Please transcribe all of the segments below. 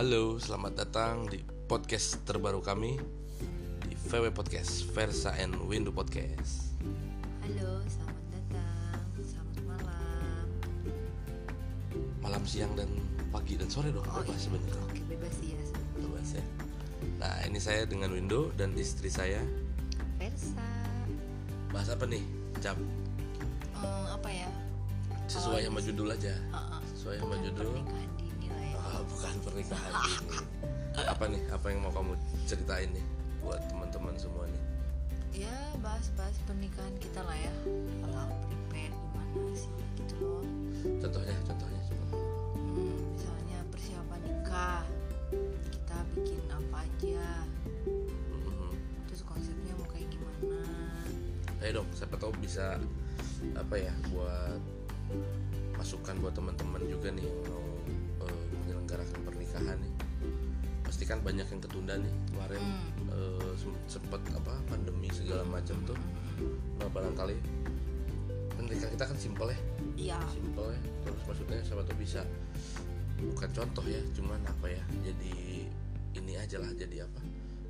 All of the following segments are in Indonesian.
Halo, selamat datang di podcast terbaru kami di VW Podcast, Versa and Window Podcast. Halo, selamat datang. Selamat malam. Malam, siang dan pagi dan sore dong, Oh, bebas iya. sebenarnya. Oke, bebas ya. Bebas ya. Nah, ini saya dengan Window dan istri saya. Versa. Bahas apa nih? Cap, Eh, apa ya? sesuai sama judul aja. Uh, uh, Sesuai sama judul. Pernikahan bukan pernikahan ini. Apa nih? Apa yang mau kamu ceritain nih buat teman-teman semua nih? Ya, bahas-bahas pernikahan kita lah ya. Hal-hal prepare gimana sih gitu loh. Contohnya, contohnya coba. Hmm, misalnya persiapan nikah. Kita bikin apa aja. Mhm. Terus konsepnya mau kayak gimana? Ayo dong, siapa tahu bisa apa ya buat masukan buat teman-teman juga nih yang mau menyelenggarakan pernikahan nih. Pasti kan banyak yang ketunda nih kemarin Hmm. eh, sem- sempet apa pandemi segala macam tuh. Nah barangkali pernikahan kita kan simpel ya, Iya. simpel ya. Terus maksudnya siapa tahu bisa bukan contoh ya, cuman apa ya jadi ini aja lah jadi apa?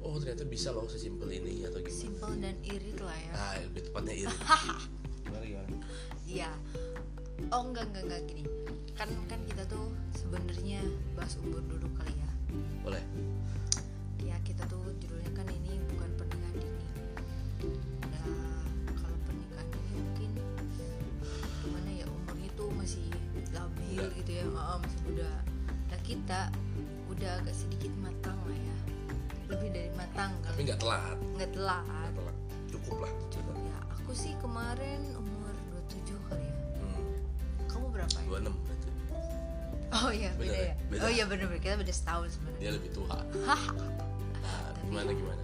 Oh ternyata bisa loh sesimpel ini atau gimana? Simple dan irit lah ya. Nah lebih tepatnya ini. gimana gimana? Iya. Oh enggak enggak enggak gini. Kan kan kita tuh sebenarnya bahas umur dulu kali ya. Boleh. Ya kita tuh judulnya kan ini bukan pernikahan dini. Ya kalau pernikahan dini mungkin gimana ya umurnya tuh masih labil Muda. gitu ya, oh, masih muda. Nah kita udah agak sedikit matang lah ya. Lebih dari matang Tapi kali. nggak telat. Nggak telat. Telat. Cukup lah. Cukup ya. Aku sih kemarin umur 27 kali ya. Hmm, Kamu berapa ya? 26 berarti. Oh iya beda, Beda ya. ya? Beda. Oh iya bener kita beda setahun sebenarnya. Dia lebih tua. Nah, gimana gimana?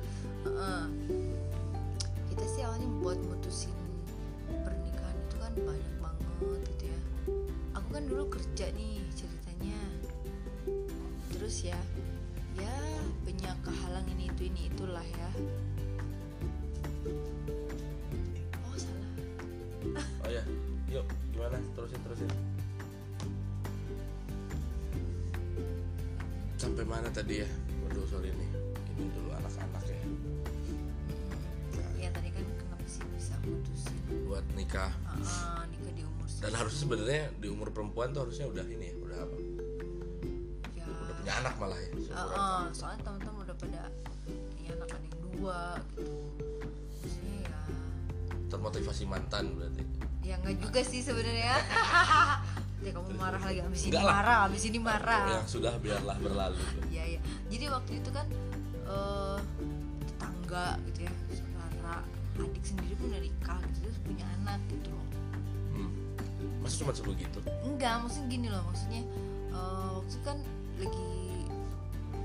Heeh. Kita sih awalnya buat mutusin pernikahan itu kan banyak banget gitu ya. Aku kan dulu kerja nih ceritanya. Terus ya, ya banyak kehalang ini itu ini itulah ya. Oh salah. Oh ya, yuk gimana? Terusin terusin. Sampai mana tadi ya? Waduh sorry nih. Ini dulu anak-anak ya. Nah, Ya tadi kan kenapa sih bisa mutusin buat nikah. Heeh, nikah di umur Dan harusnya sebenarnya di umur perempuan tuh harusnya udah ini ya, udah apa? ya. Udah punya anak malah ya. Heeh, kamu. soalnya teman-teman udah pada punya anak ada yang dua gitu maksudnya ya Termotivasi mantan berarti. ya nggak juga sih sebenarnya ya kamu marah lagi abis ini Enggak lah. marah abis ini marah Yang sudah biarlah berlalu. ya ya jadi waktu itu kan eh tetangga gitu ya saudara adik sendiri pun udah nikah gitu terus punya anak gitu loh Hmm. Masa cuma sebegitu? enggak maksudnya gini loh maksudnya eh, waktu itu kan lagi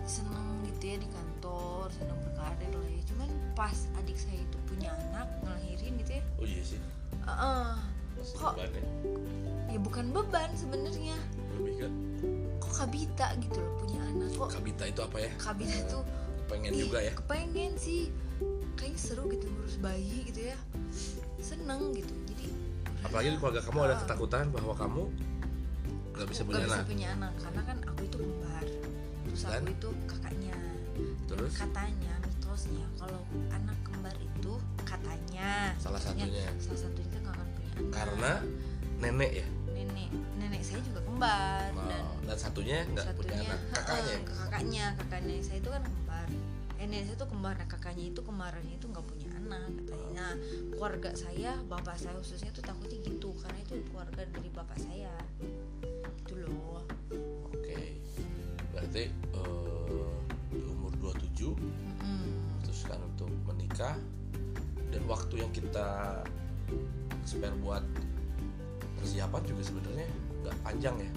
seneng gitu ya di kantor seneng berkarir lah ya cuman pas adik saya itu punya anak ngelahirin gitu ya Oh iya sih. eh, Masih Kok- ya. ya bukan beban sebenarnya Lebih ke kok kabita gitu loh punya anak kok kabita itu apa ya? kabita tuh Pengen juga ya. kepengen sih kayaknya seru gitu ngurus bayi gitu ya seneng gitu jadi Apalagi di keluarga kamu ada ketakutan bahwa kamu nggak bisa punya bisa anak. punya anak karena kan aku itu kembar terus Dan? aku itu kakaknya Terus katanya mitosnya kalau anak kembar itu katanya salah satunya salah satunya itu nggak akan punya anak karena nenek ya. Nenek saya juga kembar dan Oh, dan satunya nggak punya anak. Kakaknya. eh, kakaknya kakaknya saya itu kan kembar eh, nenek saya itu kembar nah kakaknya itu kembarannya itu nggak punya anak katanya nah keluarga saya bapak saya khususnya tuh takutnya gitu karena itu keluarga dari bapak saya gitu loh Oke. Berarti eh, di umur 27 Mm-mm. memutuskan untuk menikah dan waktu yang kita spare buat persiapan juga sebenarnya nggak panjang ya.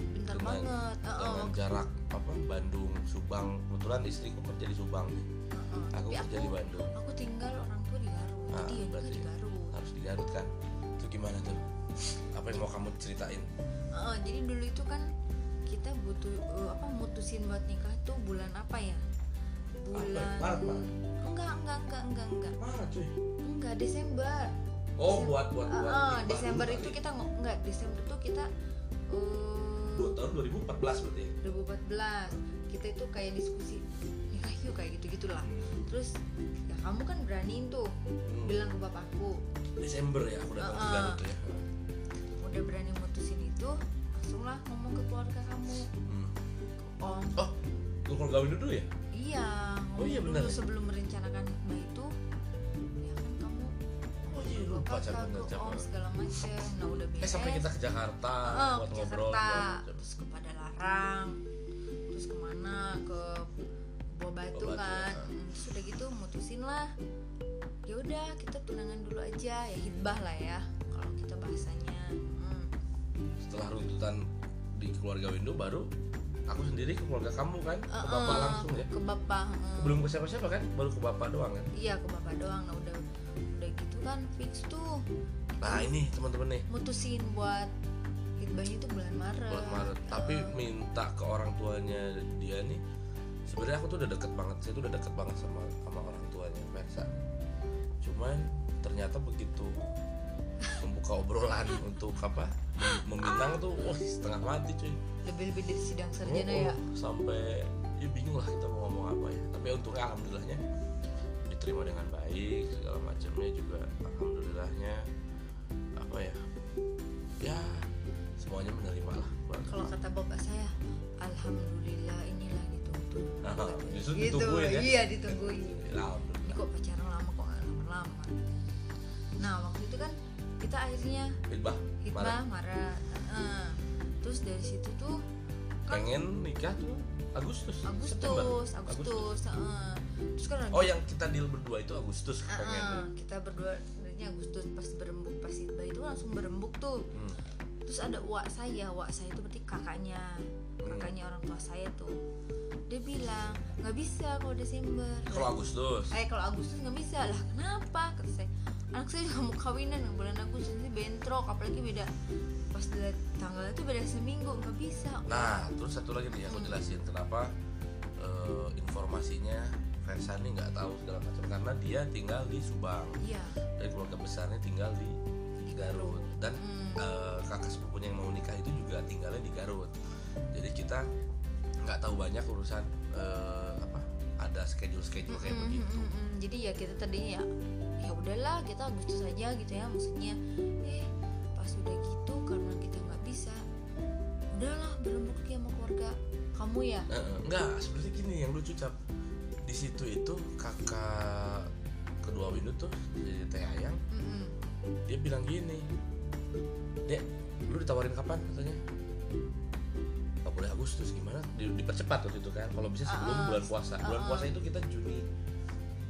bentar Dengan- banget Eh, Dengan eh, jarak apa Bandung, Subang. Kebetulan istriku kerja di Subang nih. eh, eh. Aku Tapi kerja di Bandung. aku tinggal orang tua di Garut Ah, jadi ya juga berarti- di Garut Harus di Garut kan. Itu gimana tuh? Apa yang mau kamu ceritain? Eh, jadi dulu itu kan kita butuh eh, apa mutusin buat nikah tuh bulan apa ya bulan Maret, Maret. enggak enggak enggak enggak enggak Mana cuy? enggak Desember Oh, buat buat buat. nikah Desember itu kali. kita enggak Desember tuh kita eh, dua tahun 2014 berarti ya 2014 kita itu kayak diskusi nikah yuk kayak gitu gitulah terus ya kamu kan beraniin tuh Hmm. bilang ke bapakku Desember ya aku datang ke. Garut tuh ya udah berani mutusin itu langsunglah ngomong ke keluarga kamu Hmm. om oh lu kalau gawin dulu ya iya Oh iya, benar ya? sebelum merencanakan oh ke papa cap ke om segala macem. Nah udah beres eh sampai kita ke Jakarta Heeh, buat ke ngobrol Jakarta macam. terus ke Padalarang. Terus ke mana ke Buah Batu Buah Batu, kan. ya. Hmm, terus udah gitu mutusin lah. Ya udah kita tunangan dulu aja. Ya hibah lah ya kalau kita bahasanya. Hmm. setelah runtutan di keluarga Windu baru aku sendiri ke keluarga kamu kan? Ke Eh, bapak eh, langsung ya? ke bapak eh. belum ke siapa-siapa kan? Baru ke bapak doang kan? Iya ke bapak doang. Nah udah udah gitu kan fix tuh. Nah ini teman-teman nih. Mutusin buat hibahnya itu bulan Maret. Bulan Maret. Tapi Eh, minta ke orang tuanya dia nih sebenarnya aku tuh udah deket banget saya tuh udah deket banget sama sama orang tuanya Versa cuman ternyata begitu membuka obrolan untuk apa mem- meminang tuh wah setengah mati cuy. Lebih-lebih dari sidang sarjana Oh, ya? oh, sampai ya bingung lah kita mau ngomong apa ya. Tapi untungnya alhamdulillahnya diterima dengan baik segala macamnya juga alhamdulillahnya apa ya ya semuanya menerima lah. Kalau kata bapak saya alhamdulillah inilah dituntut Nah, Katanya. justru gitu ditungguin ya? iya ditungguin. Ini kok pacaran lama kok lama-lama? Nah waktu itu kan kita akhirnya Hibah hibah marah. Heeh. terus dari situ tuh kan pengen nikah tuh Agustus. September. Agustus Agustus. heeh. terus kan oh yang kita deal berdua itu Agustus Heeh, pengen kita berdua ini Agustus pas berembuk pas hibah itu langsung berembuk tuh. Hmm. terus ada uak saya uak saya itu berarti kakaknya Hmm. kakaknya orang tua saya tuh. Dia bilang nggak bisa kalau Desember. Kalau Agustus. Eh kalau Agustus nggak bisa. Lah kenapa? Kata saya. Anak saya juga mau kawinan bulan Agustus ini bentrok apalagi beda. Pas dilihat tanggal itu beda seminggu nggak bisa Nah, terus satu lagi nih aku Hmm. jelasin kenapa eh, informasinya Versa ini nggak tahu segala macam karena dia tinggal di Subang iya dan keluarga besarnya tinggal di Garut dan Hmm. eh, kakak sepupunya yang mau nikah itu juga tinggalnya di Garut. Jadi kita nggak tahu banyak urusan eh, apa ada schedule schedule kayak Mm, begitu. mm, mm, mm. jadi ya kita tadinya ya ya udahlah kita Agustus aja gitu ya maksudnya eh pas udah gitu karena udahlah berembuk lagi sama keluarga kamu ya? Eh, eh, enggak seperti gini yang lucu cap. Di situ itu kakak kedua Windu tuh jadi Teh Ayang Mm-mm. dia bilang gini dek lu ditawarin kapan? katanya. Nggak boleh Agustus gimana? Di- dipercepat waktu itu kan kalau bisa sebelum Ah, bulan puasa. bulan ah, puasa itu kita Juni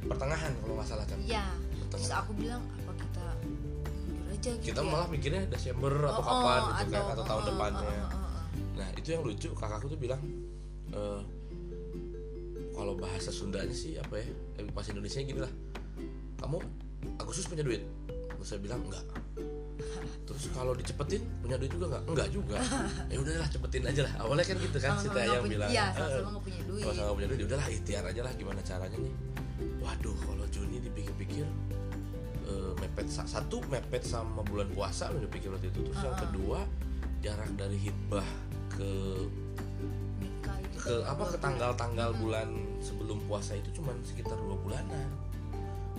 pertengahan kalau nggak salah kan iya terus aku bilang apa kita aja gitu kita ya? malah mikirnya Desember atau Oh, kapan oh, gitu kan atau tahun oh, depannya itu yang lucu kakakku tuh bilang eh, kalau bahasa Sundanya sih apa ya eh, bahasa Indonesia gini lah. Kamu Agustus punya duit. Terus saya bilang enggak. Terus kalau dicepetin punya duit juga enggak? Enggak juga. Ya udahlah cepetin aja lah. Awalnya kan gitu kan si nggak punya- bilang. iya "Eh, sama-sama nggak punya duit. kalau sama punya duit ya udahlah ikhtiar aja lah gimana caranya nih. Waduh kalau Juni dipikir-pikir eh, mepet sa- satu mepet sama bulan puasa udah pikir waktu itu. Terus yang Uh-uh. kedua jarak dari hitbah ke ke apa ke tanggal-tanggal bulan sebelum puasa itu cuma sekitar dua bulanan.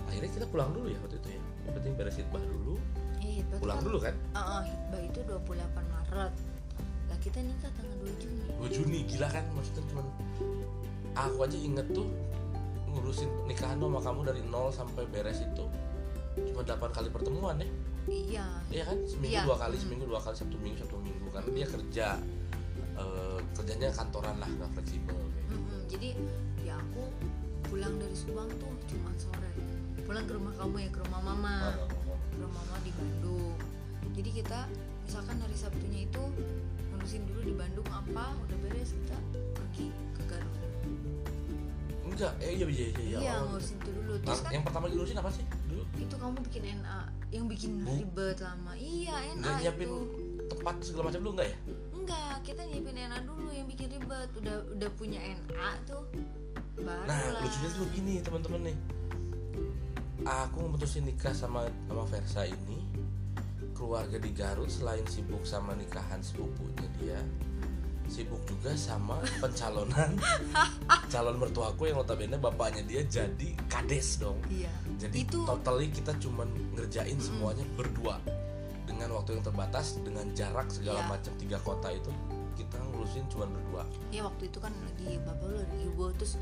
Akhirnya kita pulang dulu ya waktu itu ya. Yang penting beres hitbah dulu. Hitbah itu pulang kan- dulu kan? Ah, ah, hitbah itu 28 Maret. Lah kita nikah tanggal 2 Juni. 2 Juni gila kan? Maksudnya cuman aku aja inget tuh ngurusin nikahan sama kamu dari nol sampai beres itu. Cuma 8 kali pertemuan ya? Iya. Iya kan? Seminggu Iya. dua kali Hmm. seminggu dua kali sabtu minggu sabtu minggu. Karena dia kerja eh, kerjanya kantoran lah nggak fleksibel gitu. Mm-mm, jadi ya aku pulang dari Subang tuh cuma sore. Pulang ke rumah kamu ya ke rumah mama. Ke rumah mama. Di Bandung. Jadi kita misalkan hari Sabtunya itu ngurusin dulu di Bandung apa udah beres kita pergi ke Garut. Enggak eh iya iya iya, iya iya ngurusin itu dulu. Nah, terus kan yang pertama diurusin apa sih dulu? Itu kamu bikin NA yang bikin ribet lama. Iya NA nggak nyiapin itu. tempat segala macam dulu enggak ya kita nyiapin NA dulu yang bikin ribet. Udah udah punya NA tuh. Baru nah lah. lucunya tuh gini teman-teman nih. Aku memutusin nikah sama sama Versa ini. Keluarga di Garut selain sibuk sama nikahan sepupunya dia sibuk juga sama pencalonan calon mertuaku yang notabene bapaknya dia jadi kades dong. Iya. Jadi Itu- totally kita cuman ngerjain semuanya berdua. Dengan waktu yang terbatas dengan jarak segala Iya. macam tiga kota itu kita ngurusin cuman berdua. Ya waktu itu kan lagi bapak lu lagi ibu terus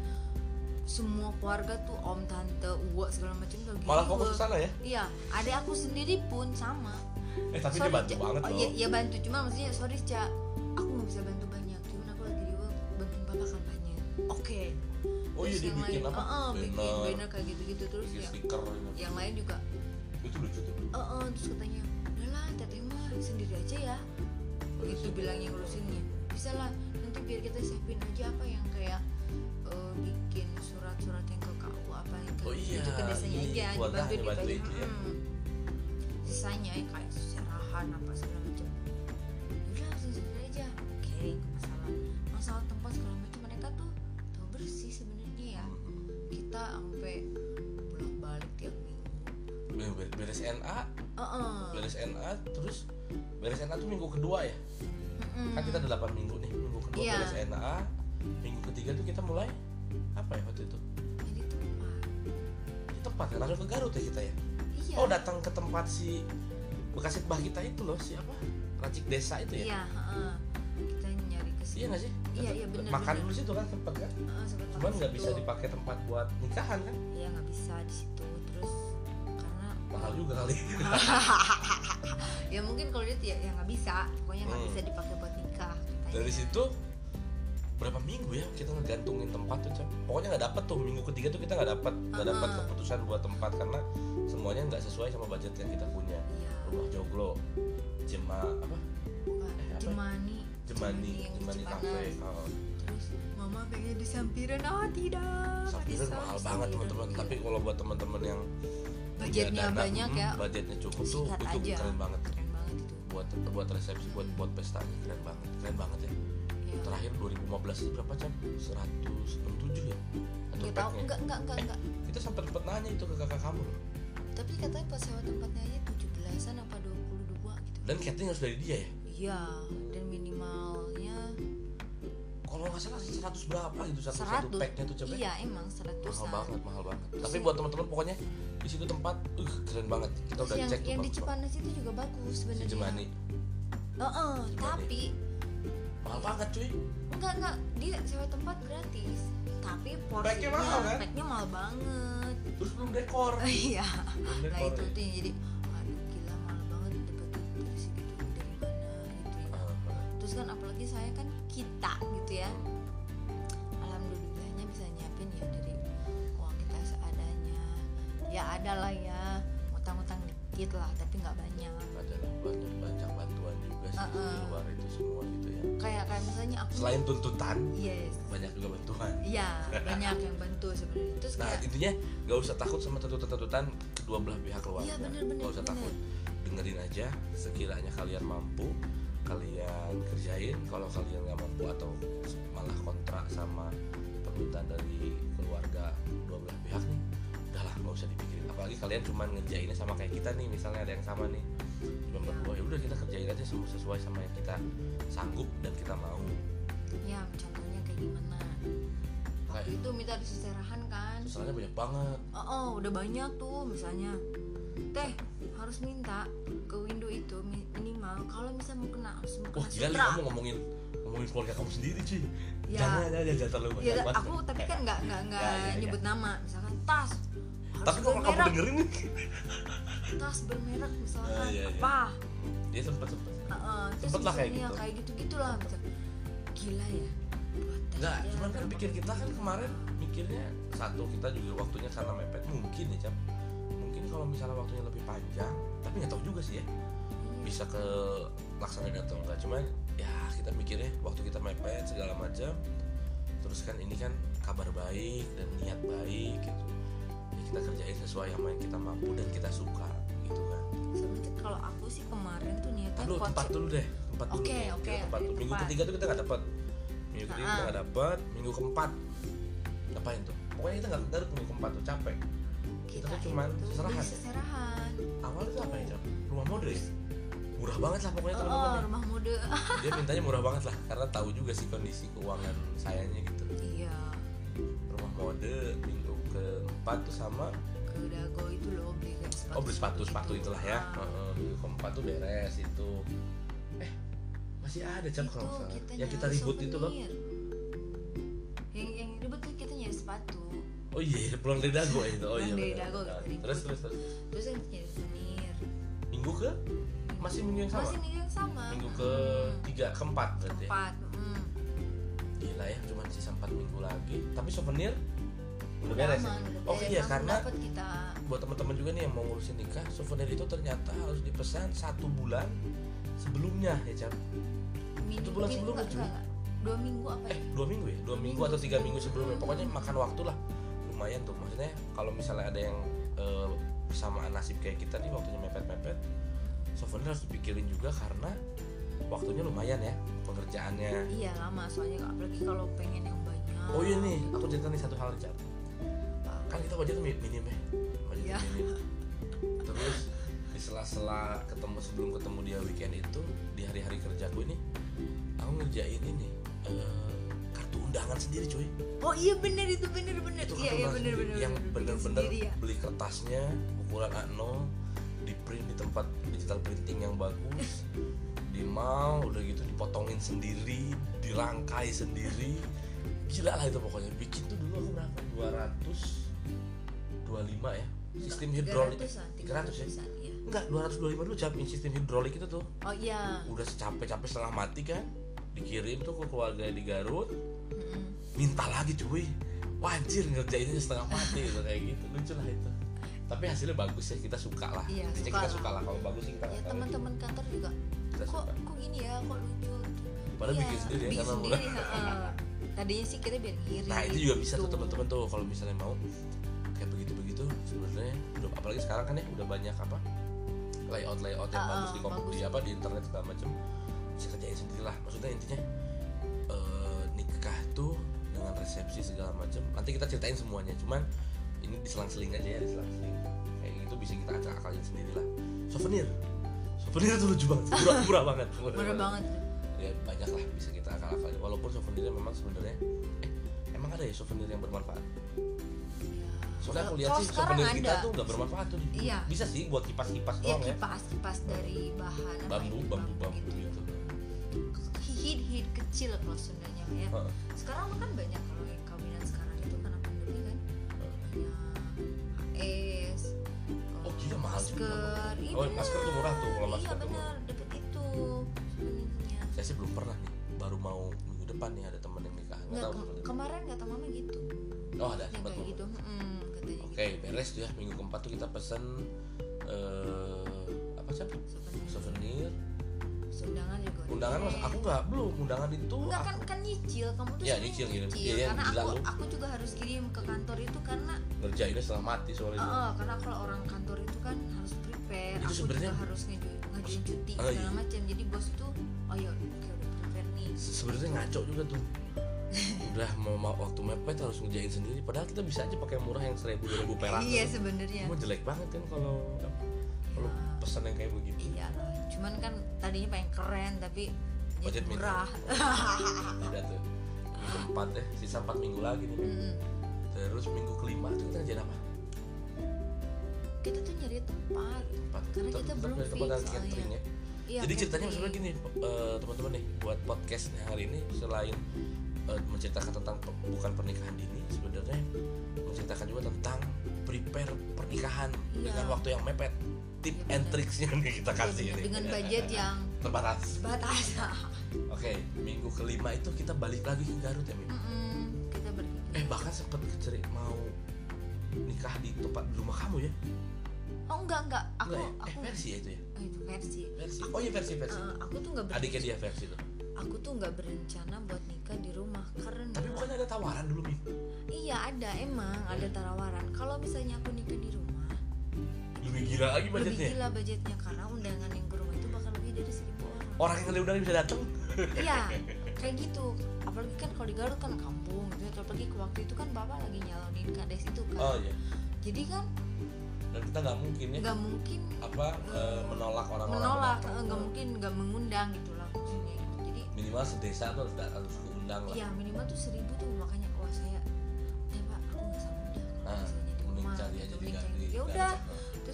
semua keluarga tuh om tante uwa segala macam tuh lagi malah iwo. fokus ke sana ya? Iya adik aku sendiri pun sama. Eh tapi Sorry, dia bantu banget oh, loh. iya, iya bantu. Cuma maksudnya sorry cak aku nggak bisa bantu banyak. Cuman aku lagi di work bantuin papa kampanye oke. Oh iya Terus dia yang bikin lain, apa? "Ah, ah, bikin banner. kayak gitu-gitu. Terus bikin ya stiker yang lain juga. Itu lucu tuh eh eh, terus katanya udahlah teteh mah sendiri aja ya itu bilangnya ngurusinnya. Bisa lah nanti biar kita siapin aja apa yang kayak eh, bikin surat-surat yang ke KU apa yang ke Oh iya, itu ke desanya ini aja dibantu dibantu itu ya. Mm. sisanya ya kayak serahan apa segala macam. Udah sendiri aja. Oke nggak masalah. Masalah tempat segala macam mereka tuh tahu bersih sebenarnya ya. Kita sampai bolak balik tiap minggu. Ber- beres NA Eh, eh. beres NA terus beres NA tuh minggu kedua ya? Mm-mm. kan kita ada 8 minggu nih minggu kedua Iya. beres NA minggu ketiga tuh kita mulai apa ya waktu itu? Jadi tempat di tempat ya langsung ke Garut ya kita ya? Iya. Oh datang ke tempat si bekas bah kita itu loh siapa racik desa itu ya? Iya heeh. kita nyari ke iya nggak sih? Iya, iya, bener, makan bener. dulu situ kan tempat kan? Sempat cuman nggak bisa dipakai tempat buat nikahan kan? Iya nggak bisa di situ terus karena mahal juga kali ya mungkin kalau dia ya ya nggak bisa pokoknya nggak Hmm. bisa dipakai buat nikah katanya. dari situ berapa minggu ya kita ngegantungin tempat tuh Cap? pokoknya nggak dapet tuh minggu ketiga tuh kita nggak dapat nggak dapat keputusan buat tempat karena semuanya nggak sesuai sama budget yang kita punya iya rumah joglo jema apa Eh, apa? Jemani jemani jemani cafe oh. terus mama pengen di sampiran oh tidak Sampiran mahal di banget Sampiran. teman-teman Iya. tapi kalau buat teman-teman yang Budgetnya dana, banyak ya. budgetnya cukup tuh itu aja. keren banget buat buat resepsi buat buat pestanya keren banget keren banget ya. Iya. terakhir 2015 itu berapa jam 167 ya? Atau tahu packnya? enggak enggak enggak enggak kita sempat sempat nanya itu ke kakak kamu. Loh. tapi katanya pas sewa tempatnya aja 17-an apa 22 gitu. Dan catering harus dari dia ya? Iya dan kalau nggak salah 100 berapa gitu satu satu 100 packnya tuh coba. Iya emang 100 mahal banget mahal banget. Terus tapi buat teman-teman pokoknya di situ tempat uh keren banget. Kita udah yang, cek yang di. Cipanas itu juga bagus si sebenarnya. Jemani Heeh, Jemani. tapi mahal banget cuy. Enggak enggak. Dia sewa tempat gratis. Tapi porsinya Packnya mahal, kan? packnya mahal banget. Terus belum dekor. Iya. Belum nah itu ya. tuh jadi gitu ya. Ah. terus kan apalagi saya kan kita gitu ya. Alhamdulillahnya bisa nyiapin ya dari uang kita seadanya. Ya ada lah ya utang-utang dikit lah tapi nggak banyak. Ada banyak banyak bantuan juga sih di Uh-uh. luar itu semua gitu ya. Kayak kayak misalnya aku selain tuntutan yes. banyak juga bantuan. Iya banyak yang bantu sebenarnya. Terus nah kayak intinya nggak usah takut sama tuntutan-tuntutan kedua belah pihak keluarga. Iya, bener, bener, nggak usah bener. takut. Dengerin aja sekiranya kalian mampu kalian kerjain. Kalau kalian nggak mampu atau malah kontrak sama permintaan dari keluarga dua belah pihak nih udahlah nggak usah dipikirin. Apalagi kalian cuma ngerjainnya sama kayak kita nih misalnya ada yang sama nih cuma berdua ya udah kita kerjain aja semua sesuai sama yang kita sanggup dan kita mau. Ya contohnya kayak gimana? Kayak itu minta diseserahan kan? Misalnya banyak banget. Oh, oh udah banyak tuh misalnya teh harus minta ke window itu mi- minimal kalau misalnya mau kena harus mau kena gila nih sutra kamu ngomongin ngomongin keluarga kamu sendiri cuy. Ya. jangan jangan jangan terlalu ya banyak banget. aku tapi kan nggak nggak nggak Ya, ya, ya. nyebut nama. Misalkan tas harus tapi kalau kamu dengerin nih? Tas bermerek misalkan Ah, iya, iya. apa dia sempet sempet. Heeh, terus Sempet lah kayak gitu. kayak gitu gitulah misal gila ya Enggak, aja cuman kan pikir kita kan kemarin mikirnya satu kita juga waktunya karena mepet mungkin ya cap kalau misalnya waktunya lebih panjang tapi nggak tahu juga sih ya Iya. bisa ke laksanain atau enggak. Cuman ya kita mikirnya waktu kita mepet segala macam. Terus kan ini kan kabar baik dan niat baik gitu. Ya kita kerjain sesuai yang kita mampu dan kita suka gitu kan. Kalau aku sih kemarin tuh niatnya Lalu tempat dulu deh tempat dulu. Oke, Kita oke, tempat dulu. minggu tempat. ketiga tuh kita nggak dapat minggu ketiga kita Ah. nggak dapat minggu keempat. Ngapain tuh? Pokoknya kita nggak garut minggu keempat tuh capek kita tuh cuman itu seserahan. Beli seserahan. Awalnya tuh apa ya rumah mode ya? Murah banget lah pokoknya oh, teman-teman ya. rumah mode. Dia mintanya murah banget lah karena tahu juga sih kondisi keuangan sayanya gitu. Iya. Rumah mode minggu keempat tuh sama ke dago itu loh beli sepatu oh beli sepatu sepatu gitu. itulah ya. Ah, Heeh, minggu keempat tuh beres itu. Eh masih ada cap itu kalau salah. kita yang kita nyari ribut itu loh oh iya pulang dari dago ya itu. Oh iya dari. Dago, terus terus terus. Terus yang nyari souvenir minggu ke? Masih minggu yang sama? Masih minggu yang sama. Minggu ke tiga keempat berarti ya? empat hmm. gila ya cuma sisa empat minggu lagi. Tapi souvenir? Udah beres ya? Oh iya karena kita. buat teman-teman juga nih yang mau ngurusin nikah souvenir itu ternyata harus dipesan satu bulan sebelumnya ya cap minggu, bulan sebelumnya, cuy. nggak, dua minggu apa eh ya? dua minggu ya? Dua minggu minggu atau tiga minggu sebelumnya. Pokoknya makan waktu lah lumayan tuh. Maksudnya kalau misalnya ada yang eh, bersamaan nasib kayak kita nih waktunya mepet-mepet souvenir harus dipikirin juga karena waktunya lumayan ya pengerjaannya. Iya lama. Soalnya apalagi kalau pengen yang banyak. Oh iya nih aku cerita nih satu hal Cap. kan kita budget mi- minim ya. Budget Iya. minim. Terus di sela-sela ketemu sebelum ketemu dia weekend itu di hari-hari kerja gue nih aku ngerjain ini kartu undangan sendiri cuy. Oh iya bener itu bener bener. Itu iya kartu iya bener bener yang bener-bener ya. beli kertasnya ukuran A0 di print di tempat digital printing yang bagus di mall udah gitu dipotongin sendiri dirangkai sendiri. Gila lah itu pokoknya. Bikin tuh dulu aku berapa? 225 ya. Sistem hidrolik 300-an, 300 ya? 300-an, iya. enggak 225 dulu capin sistem hidrolik itu tuh. Oh iya. Udah secapek-capek setengah mati kan. Dikirim tuh ke keluarga di Garut. Minta lagi cuy. Wajir ngerjainnya setengah mati gitu kayak gitu. Lucu lah itu. Tapi hasilnya bagus ya kita suka lah. Iya, Intinya suka kita lah. suka lah kalau bagus sih kita ya teman-teman kantor juga. Kita kok suka. kok gini ya kok lucu? Padahal Iya, bikin sendiri ya, karena sendiri tadinya sih kita biar ngirim nah itu juga bisa tuh gitu. teman-teman tuh kalau misalnya mau kayak begitu begitu sebenarnya udah apalagi sekarang kan ya udah banyak apa layout layout yang Ah, bagus di komputer bagus. di apa di internet segala macam bisa kerjain sendiri lah. Maksudnya intinya nikah tuh dengan resepsi segala macam. Nanti kita ceritain semuanya cuman ini diselang-seling aja ya diselang-seling. Kayak gitu bisa kita acak akalin sendiri lah. Souvenir. Souvenir tuh lucu banget. Murah, murah banget. Murah banget. ya banyak lah bisa kita akal akalin walaupun souvenirnya memang sebenarnya eh emang ada ya souvenir yang bermanfaat? Ya. soalnya aku lihat sih souvenir kita ada. tuh nggak bermanfaat tuh Iya. bisa sih buat kipas kipas Iya doang ya. kipas kipas dari bahan bambu ya, bambu bambu gitu. gitu hit kecil kalau Sundanya ya. Heeh. sekarang kan banyak kalau yang kawinan sekarang itu karena pandemi kan. Banyak HS Oh, gila, mahal juga. masker iya Oh, masker tuh murah tuh, kalau iya masker tuh benar dapet itu sebenarnya. Saya sih belum pernah nih baru mau minggu depan nih ada temen yang nikah nggak Nggak, tahu ke- sebenarnya. kemarin kata mama gitu. Oh ada yang sempat kayak gitu mm, katanya oke beres tuh ya minggu keempat tuh kita pesen eh apa sih gitu Souvenir. Souvenir undangan juga undangan mas. Aku nggak belum. Undangan itu Enggak kan kan nyicil. Kamu tuh Iya, sebenarnya nyicil, ngirim. Iya, iya, karena aku lu. aku juga harus kirim ke kantor itu karena ngerjainnya setengah mati soalnya eh, karena kalau orang kantor itu kan harus prepare. Itu aku sebenarnya- juga harus ngaju ngajuin cuti iya. segala macam jadi bos itu oh ya udah prepare nih. Sebenarnya ngaco juga tuh. Udah mau, mau waktu mepet harus ngerjain sendiri. Padahal kita bisa aja pakai murah yang seribu dua ribu perak iya tuh. sebenarnya. Cuma jelek banget kan kalau kalau Ya. pesan yang kayak begitu. Iya cuman kan tadinya pengen keren tapi ya Budget murah. Udah tuh. Minggu empat ya sisa empat minggu lagi nih. Mm, terus minggu kelima tuh kita ngerjain apa? Kita tuh nyari tempat. Tempat. Karena Tem- kita belum tempat fix. catering soalnya. ya jadi ceritanya sebenarnya gini eh, teman-teman nih buat podcastnya hari ini selain eh, menceritakan tentang pe- bukan pernikahan dini sebenarnya menceritakan juga tentang prepare pernikahan Iya. dengan waktu yang mepet tip Iya, and benar. tricksnya nih kita Iya, kasih ini. Dengan budget yang terbatas. batas oke minggu kelima itu kita balik lagi ke Garut ya Mim? Mm-mm, kita pergi eh bahkan sempet ceri mau nikah di tempat di rumah kamu ya? Oh enggak enggak. Aku Enggak ya? eh aku versi ya itu ya? Oh, itu versi. Versi. Oh iya versi versi. Eh, aku tuh nggak adiknya dia versi tuh. Aku tuh nggak berencana buat nikah di rumah karena tapi bukannya ada tawaran dulu Mim? iya ada emang ada tawaran. Kalau misalnya aku nikah di rumah lebih gila lagi lebih budgetnya. gila budgetnya karena undangan yang ke rumah itu bakal lebih dari seribu orang. Orang yang udah bisa datang iya kayak gitu. Apalagi kan kalau di Garut kan kampung gitu apalagi ke waktu itu kan bapak lagi nyalonin kades itu kan. Oh iya. Jadi kan dan kita nggak mungkin ya. Nggak mungkin apa eh, menolak orang-orang menolak eh, nggak mungkin nggak mengundang gitu lah maksudnya. Gitu. jadi minimal sedesa tuh harus harus keundang lah. Iya minimal tuh seribu tuh makanya wah saya ya pak aku nggak sanggup dah kalau Ah, misalnya di mending cari gitu, aja di ya udah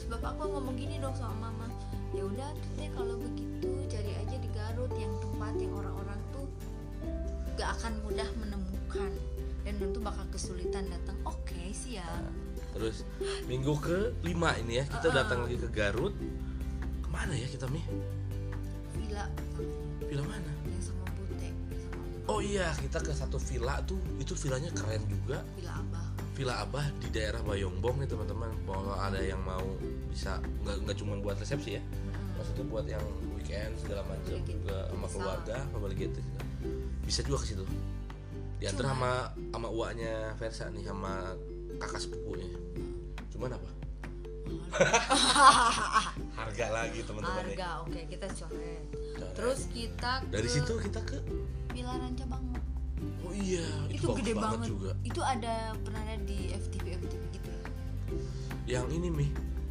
bapak aku ngomong gini dong sama mama. Ya udah tuh teh kalau begitu cari aja di Garut yang tempat yang orang-orang tuh gak akan mudah menemukan dan tentu bakal kesulitan datang. Oke sih ya terus minggu ke lima ini ya kita Uh-uh. datang lagi ke Garut. Ke mana ya kita mi? Villa. Villa mana? Yang sama Bute sama oh iya kita ke satu villa tuh. Itu villanya keren juga. Villa Abah. Villa Abah di daerah Bayongbong nih teman-teman. Kalau ada yang mau bisa nggak nggak cuma buat resepsi ya Mm-mm. maksudnya buat yang weekend segala macam Balik gitu. juga sama keluarga sama balik gitu. Bisa juga ke situ. Diantar Cuman- sama sama uaknya Versa nih sama kakak sepupunya. Cuman apa? Harga. Lagi teman-teman nih harga oke kita coret. Terus kita ke dari situ kita ke Villa Ranca Bangau oh iya itu, itu, gede banget, banget juga. Itu ada pernah ada di FTV FTV gitu ya? Yang ini mi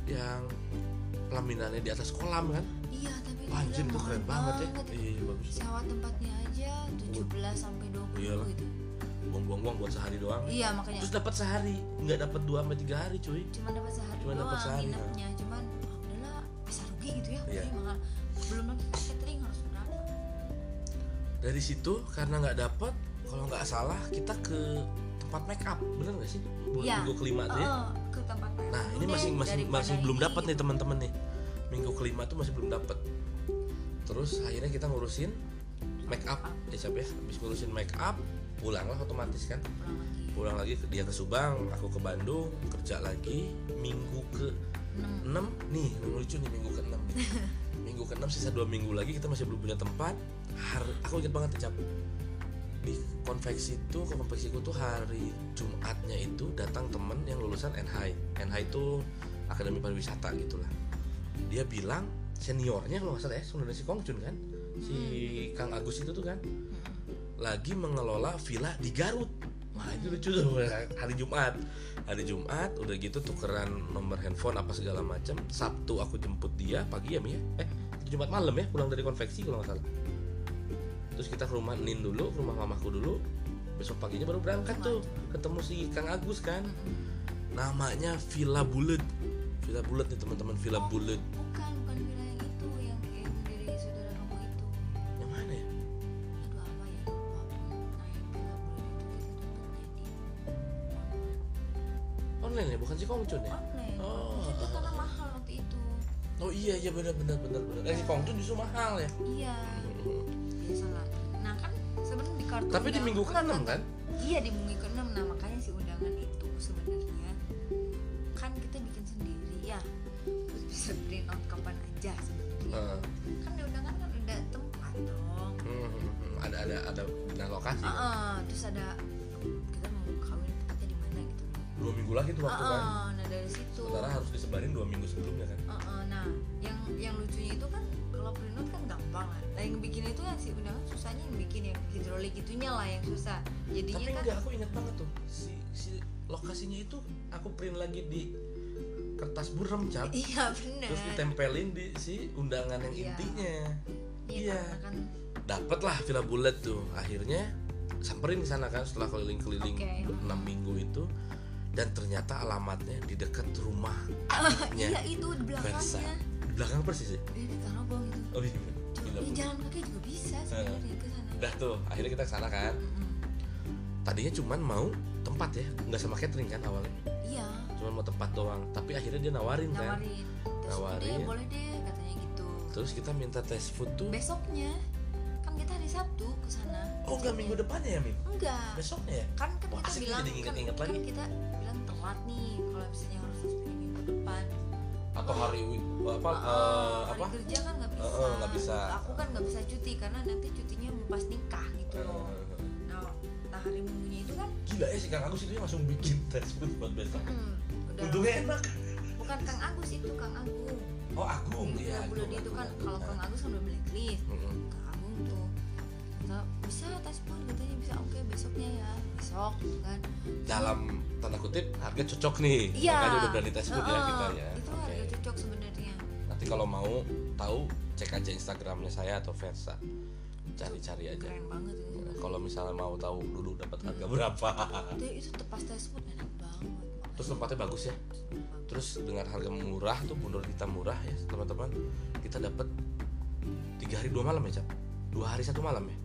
yang pelaminannya di atas kolam kan? Iya tapi Wah, anjir itu keren mahal banget ya. iya bagus sewa tempatnya aja 17 sampai 20 Iyalah. gitu. Buang-buang buat sehari doang. Iya makanya. Terus dapat sehari nggak dapat dua sampai tiga hari cuy. Cuma dapat sehari Cuma dapat sehari, nginepnya cuman udahlah bisa rugi gitu ya. Iya. Mahal. Belum lagi catering harus berapa? Dari situ karena nggak dapat kalau nggak salah kita ke tempat make up. Bener nggak sih? Bulan Iya. minggu kelima tuh ya nah ini masih masih masih belum dapat nih teman-teman nih. Minggu kelima tuh masih belum dapat terus akhirnya kita ngurusin make up. Ya siapa ya? Habis ngurusin make up pulang lah otomatis kan. Pulang lagi dia ke Subang aku ke Bandung kerja lagi minggu ke 6 6 nih lucu nih minggu ke-6 minggu ke-6 sisa dua minggu lagi kita masih belum punya tempat. Hari aku ingat banget ya Cap di konveksi itu konveksiku tuh hari Jumatnya itu datang temen yang lulusan NHI NHI itu Akademi Pariwisata gitulah. Dia bilang seniornya kalau nggak salah ya sebenarnya si Kongcun kan? Si Kang Agus itu tuh kan? Lagi mengelola villa di Garut. Wah itu lucu tuh hari Jumat. Hari Jumat udah gitu tukeran nomor handphone apa segala macam Sabtu aku jemput dia pagi ya Mi ya? Eh Jumat malam ya pulang dari konveksi kalau nggak salah terus kita ke rumah Nin dulu ke rumah mamaku dulu. Besok paginya baru berangkat tuh. Ketemu si Kang Agus kan. Namanya Villa Bulet Villa Bulet nih teman-teman Villa Oh. Bulet bukan bukan villa yang itu yang yang dari saudara kamu itu. Yang mana ya? Aduh apa ya? Lupa nah online ya? Bukan si Kongcun ya? Online Oh. itu karena mahal waktu itu. Oh iya iya benar benar benar. Eh si Kongcun justru mahal ya? Iya biasalah nah kan sebenarnya di kartu tapi di minggu ke-6 kan? iya di minggu ke-6 nah makanya si undangan itu sebenarnya kan kita bikin sendiri. Ya terus bisa print out kapan aja sebenarnya. Heeh. kan di undangan kan udah tempat dong. Hmm, hmm, hmm. ada ada ada benar lokasi kan? Heeh, terus ada kita mau kawin tempatnya di mana gitu. Dua minggu lagi tuh waktu kan. Heeh, nah dari situ. Sementara harus disebarin dua minggu sebelumnya kan. Heeh, nah yang yang lucunya itu kan kalau print out kan gampang kan nah, yang bikin itu yang si undangan susahnya yang bikin yang hidrolik itunya lah yang susah. Jadinya tapi kan enggak aku ingat banget tuh si si lokasinya itu aku print lagi di kertas burem cap iya bener. Terus ditempelin di si undangan yang Iya. intinya. Iya, iya. kan dapet lah Villa Bulet tuh. Akhirnya samperin ke sana kan setelah keliling-keliling Oke. 6 minggu itu. Dan ternyata alamatnya di dekat rumah iya itu di Versa. Belakangnya di belakang persis ya ini di Tarogong itu oh iya Villa eh, Bulet jalan kaki juga bisa sebenarnya ke sana. Udah tuh akhirnya kita ke sana kan. Tadinya cuman mau tempat ya nggak sama catering kan awalnya? Iya. Cuman mau tempat doang tapi akhirnya dia nawarin, kan. Nawarin. Terus Nawarin. udah boleh deh katanya gitu. Terus kita minta tes food tuh? Besoknya kan kita hari Sabtu ke sana. Oh enggak minggu depannya ya Min enggak. Besoknya ya? Kan kan Wah, kita bilang jadi kan, inget-inget kan lagi. kita bilang telat nih kalau misalnya harus minggu depan atau hari apa Ah, eh, hari apa? kerja kan nggak bisa. eh, nggak bisa. aku kan nggak bisa cuti karena nanti cutinya pas nikah gitu loh. Nah, nah hari minggunya itu kan gila ya si Kang. Agus itu langsung bikin food buat besok. Mm, udah. Untungnya enak. Bukan Kang Agus itu Kang Agung. Oh Agung. Iya, ya bulan itu kan kalau Kang Agus kan udah blacklist Kang Agung tuh kata, bisa tes pun katanya bisa. Oke besoknya ya. Besok gitu kan. Dalam tanda kutip harga cocok nih. Iya. makanya udah berani tes food ya Heeh, kita ya. itu oke. harga cocok sebenarnya. Nanti kalau mau tahu cek aja instagramnya saya atau versa. Cari-cari aja. Keren banget itu Nah, kalau misalnya mau tahu dulu dapat harga berapa. Itu itu tepas tersebut enak banget. Terus tempatnya bagus ya? Terus dengan harga murah tuh bunur kita murah ya teman-teman. Kita dapat tiga hari dua malam ya cap dua hari satu malam ya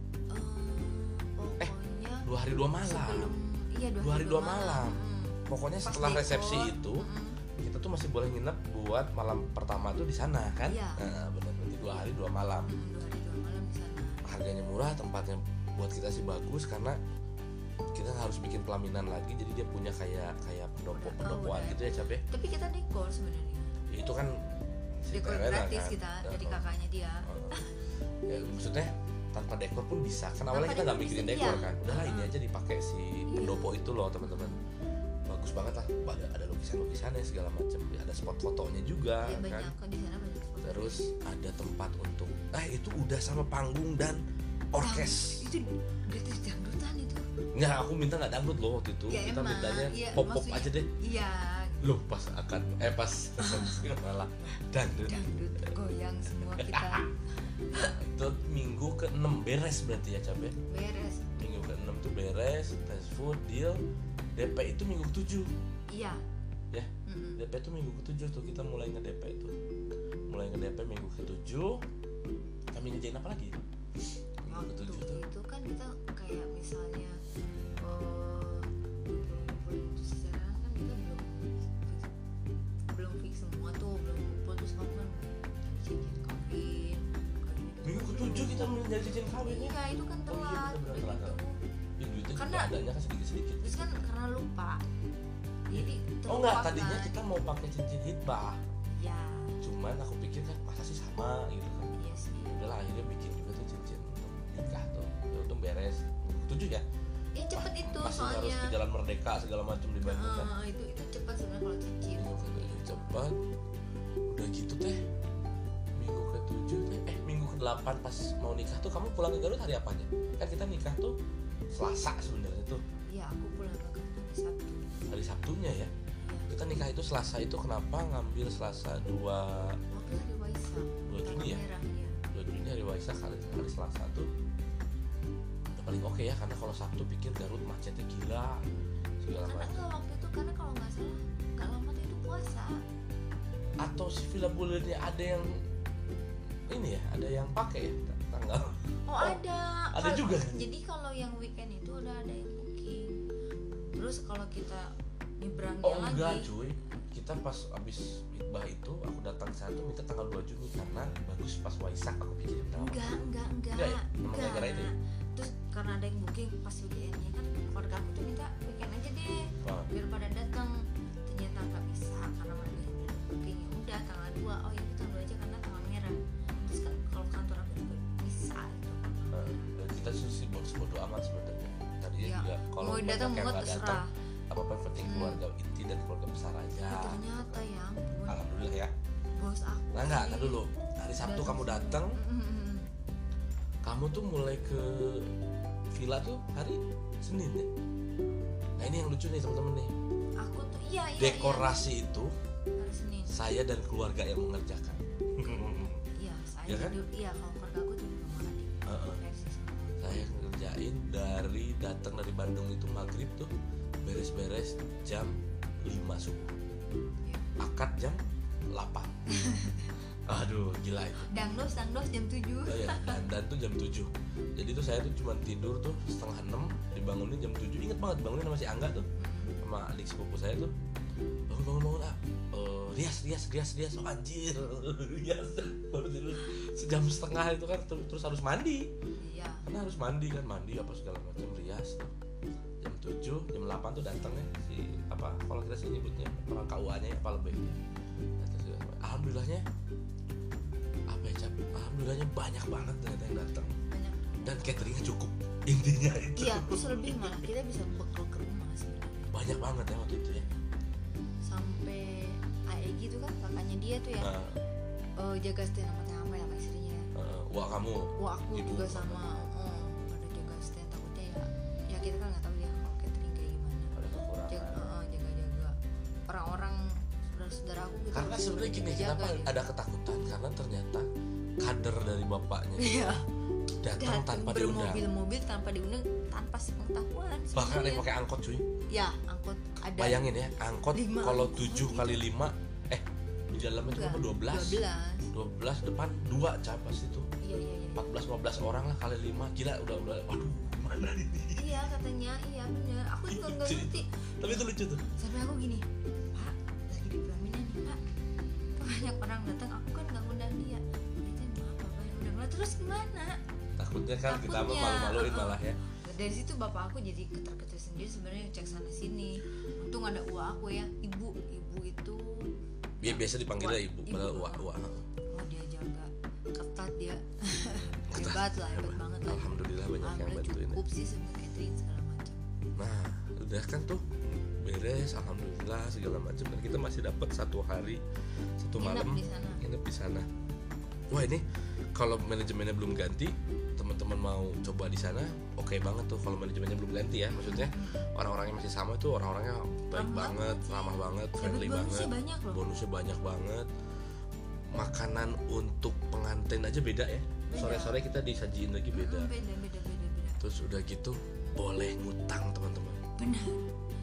dua hari dua malam. Sebelum iya Dua hari dua malam. Mm. pokoknya Pas setelah resepsi itu mm. kita tuh masih boleh nginep buat malam pertama tuh di sana kan? Iya. nah, benar berarti dua hari dua malam. Mm, dua hari dua malam di sana. Harganya murah tempatnya buat kita sih bagus karena kita harus bikin pelaminan lagi jadi dia punya kayak kayak pendopo oh, pendopoan gitu ya cap ya? Tapi kita dekor sebenarnya. Ya, itu kan dekor Terena gratis kan. kita dari Nah, kakaknya dia. Ya, maksudnya tanpa dekor pun bisa. Kan awalnya Tanpa kita nggak mikirin dekor iya. kan. Udahlah ini aja dipakai si Iya. pendopo itu loh teman-teman. Bagus banget lah. Ada ada lukisan lukisannya segala macam. Ada spot fotonya juga ya kan. Banyak banyak terus ada tempat untuk eh itu udah sama panggung dan orkes. Itu gratis dangdutan itu. Nggak aku minta nggak dangdut loh waktu itu. Ya, kita emang. mintanya Iya, pop pop aja deh. iya. Loh pas akan eh pas malah dangdut. Dangdut goyang semua kita itu minggu ke 6 beres berarti ya cabe beres. Minggu ke 6 tuh beres tes food deal. DP itu minggu ke 7 iya. Ya? Mm-mm. DP itu minggu ke 7 tuh kita mulai nge DP itu. Mulai nge DP minggu ke 7 kami ngejain apa lagi? Minggu ke waktu 7 tuh. itu kan kita kayak misalnya 7 kita mulai jadi cincin kawin ya iya itu kan Oh iya, telat telat. Ya, duitnya Karena- adanya kan sedikit-sedikit. terus kan karena lupa. Jadi Oh enggak, tadinya kita mau pakai cincin hitbah ya Cuman aku pikir kan masa sih sama gitu kan. Iya sih. Ya udahlah akhirnya bikin juga tuh cincin untuk nikah tuh. Ya untung beres. Tujuh ya? Ya cepet itu Masih harus soalnya. ke jalan merdeka segala macam di Bandung kan? itu itu cepat sebenarnya kalau cincin. Tujuh cepat Udah gitu teh. Minggu ke tujuh teh Eh minggu ke delapan pas mau nikah tuh kamu pulang ke Garut hari apa aja? Kan kita nikah tuh Selasa sebenarnya tuh. Ya aku pulang ke kantor di Sabtu. Hari Sabtunya ya? Ya Kita nikah itu Selasa itu kenapa ngambil Selasa dua? Waktu hari Waisak 2 Juni ya? Iya. 2 Juni hari Waisak hari, hari Selasa tuh udah paling oke ya karena kalau Sabtu pikir Garut macetnya gila segala karena macam waktu itu karena kalau nggak salah nggak lama tuh itu puasa. Atau si Villa Bulirnya ada yang ini ya ada yang pakai ya tanggal. Oh, ada. ada Kalau- juga. jadi kalau yang weekend itu udah ada yang booking. Terus kalau kita nyebrangnya oh lagi. enggak cuy. Kita pas abis hitbah itu aku datang sana tuh minta tanggal 2 Juni karena bagus pas Waisak aku pikirin kenapa enggak enggak enggak. Enggak ya? Itu ya? terus karena ada yang booking pas weekendnya kan keluarga aku tuh minta weekend aja deh. Wah, biar pada datang juga. Kalau mau datang mau terserah. apa yang penting Hmm. keluarga inti dan keluarga besar aja. Oh, ternyata ya ampun. Alhamdulillah ya. Bos aku Nah enggak, kan dulu. Hari Sabtu kamu datang Mm, mm, mm. Kamu tuh mulai ke villa tuh hari Senin ya Nah ini yang lucu nih teman-teman nih. Aku tuh iya iya Dekorasi itu iya. hari Senin. saya dan keluarga yang mengerjakan. Iya saya Ya kan? iya kalau datang dari Bandung itu maghrib tuh Beres-beres jam 5 subuh. Iya. Akad jam 8 Aduh gila itu. Dangdos dangdos jam 7 Oh ya, dan, dan tuh jam 7 Jadi tuh saya tuh cuma tidur tuh setengah 6 Dibangunin jam 7 Ingat banget dibangunin sama si Angga tuh Sama adik sepupu saya tuh. Bangun bangun bangun ah. Eh, Rias rias rias rias. Oh anjir. Rias. Baru tidur. Sejam setengah itu kan ter- Terus harus mandi. Iya. Karena harus mandi kan Mandi apa segala macam Jam 7 Jam 8 tuh datangnya Si apa Kalau kita sih nyebutnya Orang KUA nya ya apa lebih. Alhamdulillahnya apa ya Cap? Alhamdulillahnya banyak banget ternyata yang datang dan cateringnya cukup. Intinya itu. Iya terus lebih malah kita bisa bekal ke rumah sebenarnya banyak banget ya waktu itu ya. Sampai AEG itu kan kakaknya dia tuh ya. Nah, eh, jaga stand sama ya sama istrinya. Ya eh, wah kamu. Wah aku Ibu juga sama kita kan nggak tahu ya kalau catering kayak gimana. Ada jaga kekurangan. Jaga jaga orang-orang saudara-saudara aku gitu. Karena sebenarnya gini jaga kenapa gitu. ada ketakutan? Karena ternyata kader dari bapaknya iya. datang datang tanpa diundang. bermobil-mobil tanpa diundang tanpa sepengetahuan bahkan ada yang pakai angkot cuy. Ya angkot ada. Bayangin ya angkot Lima kalau 7 gitu. kali 5 eh di dalamnya Enggak, berapa? 12 12 12 depan 2 capas itu. Iya iya iya. 14 15 orang lah kali 5 gila udah udah aduh ini iya katanya. Iya bener. Aku juga nggak ngerti. tapi itu lucu tuh. Sampai aku gini pak lagi di pelaminan nih pak. Banyak orang datang aku kan nggak ngundang dia. Itu maaf bapak yang undang lah terus gimana? Takutnya kan kita Takutnya, malu-maluin malah ya. Dari situ bapak aku jadi ketar-ketir sendiri sebenarnya cek sana sini. Untung ada uang aku ya. Ibu ibu itu Bi- biasa dipanggilnya ibu ibu, padahal uh-uh. wah ketat dia. Hebat lah hebat banget lah. Alhamdulillah banyak yang bantuin ya. cukup sih sebenarnya catering segala macam. Nah udah kan tuh beres alhamdulillah segala macam. Dan kita masih dapat satu hari satu malam nginep di sana. Wah ini kalau manajemennya belum ganti teman-teman mau coba di sana oke banget tuh kalau manajemennya belum ganti ya. Maksudnya orang-orangnya masih sama tuh orang-orangnya baik Ramah banget banget ramah banget friendly bonusnya banget banyak loh. bonusnya banyak banget makanan untuk pengantin aja beda ya. Sore-sore kita disajiin lagi beda. Mm, beda beda beda beda. Terus udah gitu boleh ngutang teman-teman. Benar.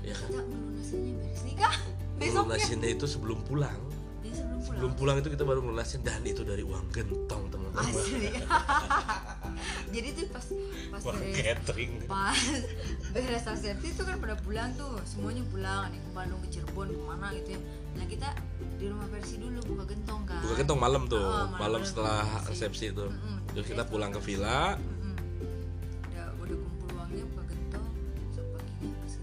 Ya kan? Kita melunasinya beres nikah besoknya. Lunasinnya itu sebelum pulang. Sebelum pulang sebelum pulang. itu kita baru lunasin dan itu dari uang gentong teman-teman. Asli jadi tuh pas pas beres catering pas beres resepsi itu kan pada pulang tuh semuanya pulang. Yang ke Bandung ke Cirebon ke mana gitu ya. Nah kita di rumah versi dulu buka gentong kan. Buka gentong malam tuh Oh, malam malam setelah resepsi. resepsi itu. Mm-mm. terus kita pulang ke villa. Mm-mm. udah udah kumpul uangnya buka gentong besok paginya pas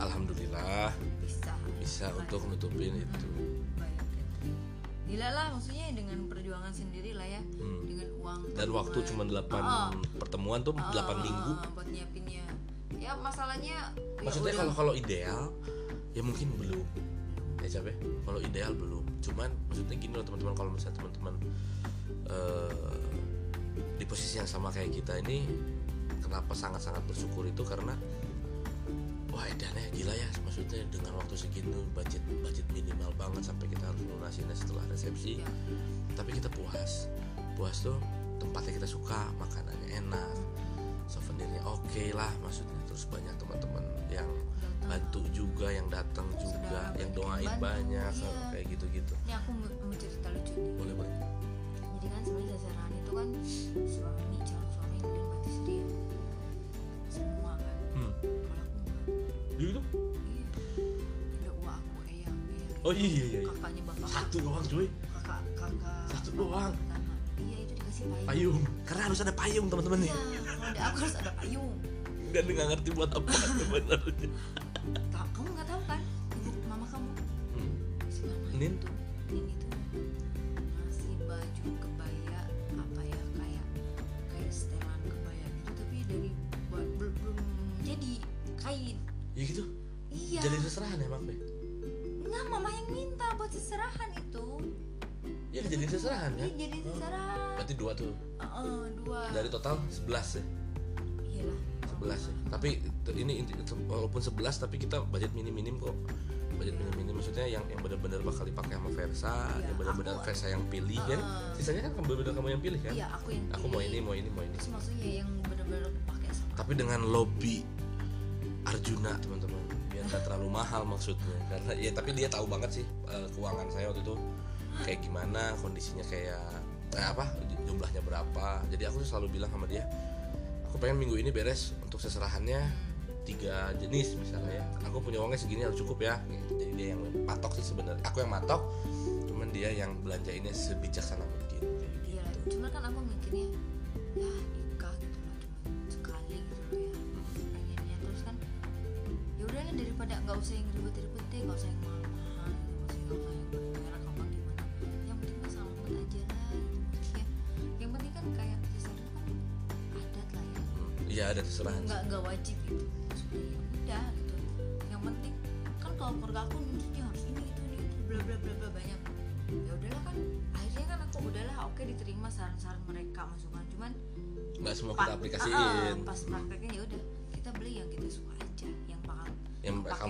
alhamdulillah. Bisa. Bisa untuk nutupin itu gila lah maksudnya dengan perjuangan sendiri lah ya. Hmm. dengan uang dan waktu cuma 8 Ah, pertemuan tuh ah, 8 ah, minggu. ah, buat nyiapinnya ya. Masalahnya ya maksudnya kalau kalau ideal ya mungkin belum. Ya capek kalau ideal belum. Cuman maksudnya gini loh teman-teman. Kalau misalnya teman-teman eh, di posisi yang sama kayak kita ini kenapa sangat-sangat bersyukur itu? Karena wah edannya gila ya maksudnya dengan waktu segitu budget budget minimal banget sampai kita harus lunasinnya setelah resepsi Ya. tapi kita puas puas tuh tempatnya kita suka makanannya enak souvenirnya oke lah maksudnya terus banyak teman-teman yang bantu juga yang datang juga yang banyak doain bantu, banyak iya. kayak gitu-gitu ini aku oh iya iya iya. Kakaknya bapak. Satu doang cuy. Kakak kakak. Satu doang. pertama. Iya itu dikasih payung. Payung. Karena harus ada payung teman-teman. Nih iya kalau ada aku harus ada payung. Dan nggak ngerti buat apa sebenarnya. Kamu nggak tahu kan? Ibu mama kamu. Hmm. si mama Nin? itu Nin itu ngasih baju kebaya apa ya kayak kayak setelan kebaya gitu. Tapi dari buat belum jadi kain. Ya gitu? Iya. Jadi seserahan ya mak buat seserahan itu ya jadi seserahan ya jadi seserahan berarti dua tuh Heeh, dua dari total 11 ya iyalah 11 ya. Tapi ini walaupun 11 tapi kita budget minim-minim kok. Budget Iya. minim-minim maksudnya yang yang benar-benar bakal dipakai sama Versa, Iya, yang benar-benar Versa yang pilih ya. Heeh. Sisanya kan kamu benar kamu yang pilih kan? iya aku yang Aku mau pilih. ini, mau ini, mau ini. terus maksudnya yang benar-benar pakai sama Tapi dengan lobby Arjuna teman-teman nggak terlalu mahal maksudnya. Karena ya tapi dia tahu banget sih eh, keuangan saya waktu itu kayak gimana kondisinya kayak eh, apa jumlahnya berapa. Jadi aku selalu bilang sama dia aku pengen minggu ini beres untuk seserahannya tiga jenis misalnya ya. Aku punya uangnya segini harus cukup ya. Jadi dia yang patok sih sebenarnya. Aku yang matok cuman dia yang belanjainnya sebijaksana mungkin iya gitu. cuma kan aku mikirnya ya daripada nggak usah yang ribet-ribet deh nggak usah yang mahal-mahal gitu maksudnya nggak usah yang bermerek apa gimana. Yang penting mah selamat aja. Lah gitu maksudnya yang penting kan kayak sesar itu kan adat lah ya. Iya ada seserahan nggak nggak wajib gitu. Maksudnya ya udah gitu. Yang penting kan kalau keluarga aku nuntutnya harus ini itu ini itu bla bla bla bla banyak. Ya udahlah kan akhirnya kan aku udahlah oke diterima saran-saran mereka masukan cuman nggak semua kita aplikasiin. Ah, pas prakteknya ya udah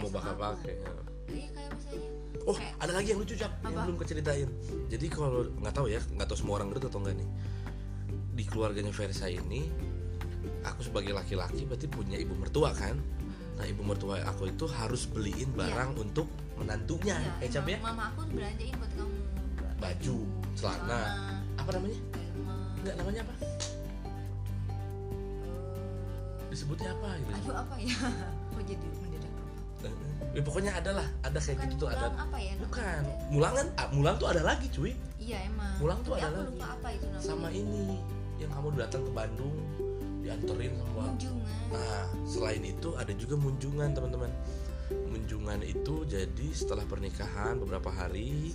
kamu sama bakal pakai ya. iya kayak misalnya Oh, Kayak- ada lagi yang lucu cap yang belum keceritain. Jadi kalau nggak tahu ya, nggak tahu semua orang ngerti atau enggak nih. Di keluarganya Versa ini, aku sebagai laki-laki berarti punya ibu mertua kan. Nah, ibu mertua aku itu harus beliin barang untuk menantunya, iya, kayak cap ya. mama aku belanjain buat kamu Baju, celana. Apa namanya? Enggak namanya apa? Disebutnya apa gitu? eh, aduh apa ya kok jadi mendadak Ya, pokoknya ada lah, ada kayak bukan gitu tuh ada. apa ya? Bukan, mulang kan? ah, mulang tuh ada lagi cuy. iya emang Pulang tuh Tapi ada lagi. lupa apa itu namanya Sama ini yang kamu datang ke Bandung dianterin sama kunjungan Nah, selain itu ada juga munjungan, teman-teman. Munjungan itu jadi setelah pernikahan beberapa hari,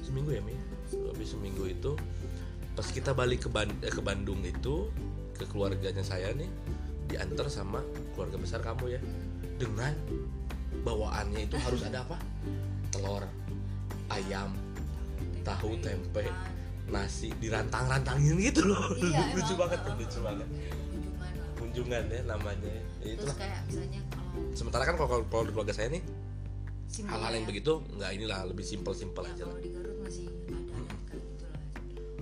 seminggu ya, Mi? Habis seminggu itu pas kita balik ke Ban- eh, ke Bandung itu ke keluarganya saya nih diantar sama keluarga besar kamu ya dengan bawaannya itu harus ada apa? Telur, ayam, tahu, tempe. nasi dirantang-rantangin gitu loh. iya, lucu banget, lucu banget. kunjungan ya namanya. Ya, itulah. kayak misalnya kalau Sementara kan kalau kalau di keluarga saya nih hal-hal yang ya, begitu nggak inilah lebih simpel-simpel aja lah. di Garut masih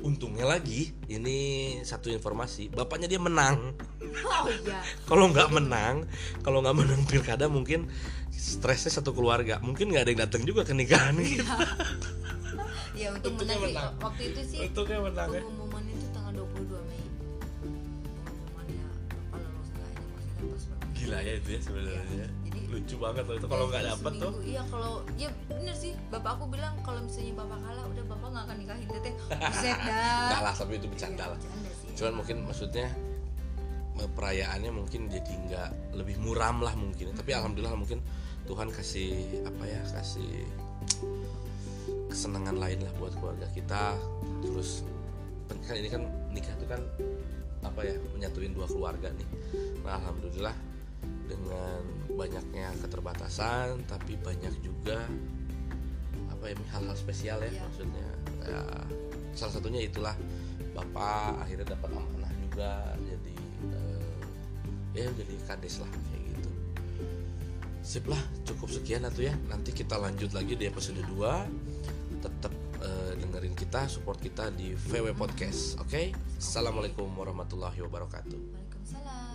Untungnya lagi ini satu informasi, bapaknya dia menang. oh iya Kalau nggak menang, kalau nggak menang pilkada mungkin stresnya satu keluarga. Mungkin nggak ada yang datang juga ke nikahan gitu. ya untuk Untungnya menang sih menang. waktu itu sih Untungnya menang ya. pengumuman itu tanggal 22 Mei pengumuman ya apa lolos enggaknya maksudnya pas. Gila ya itu ya sebenarnya. Iya, jadi Lucu banget loh itu kalau nggak Terus dapet tuh. iya kalau ya bener sih bapak aku bilang kalau misalnya bapak kalah udah bapak nggak akan nikahin teteh buset dah Enggak lah, tapi itu bercanda Iya, lah. Cuman mungkin maksudnya perayaannya mungkin jadi nggak lebih muram lah mungkin. Tapi alhamdulillah mungkin Tuhan kasih apa ya kasih kesenangan lain lah buat keluarga kita. Terus kan ini kan nikah itu kan apa ya menyatuin dua keluarga nih. Nah alhamdulillah dengan banyaknya keterbatasan tapi banyak juga apa ya hal-hal spesial ya Iya. maksudnya. Ya, salah satunya itulah bapak akhirnya dapat amanah juga jadi eh, ya jadi kades lah kayak gitu. Sip lah cukup sekian atau ya. Nanti kita lanjut lagi di episode 2 tetap eh, dengerin kita support kita di VW Podcast oke. Assalamualaikum warahmatullahi wabarakatuh. Waalaikumsalam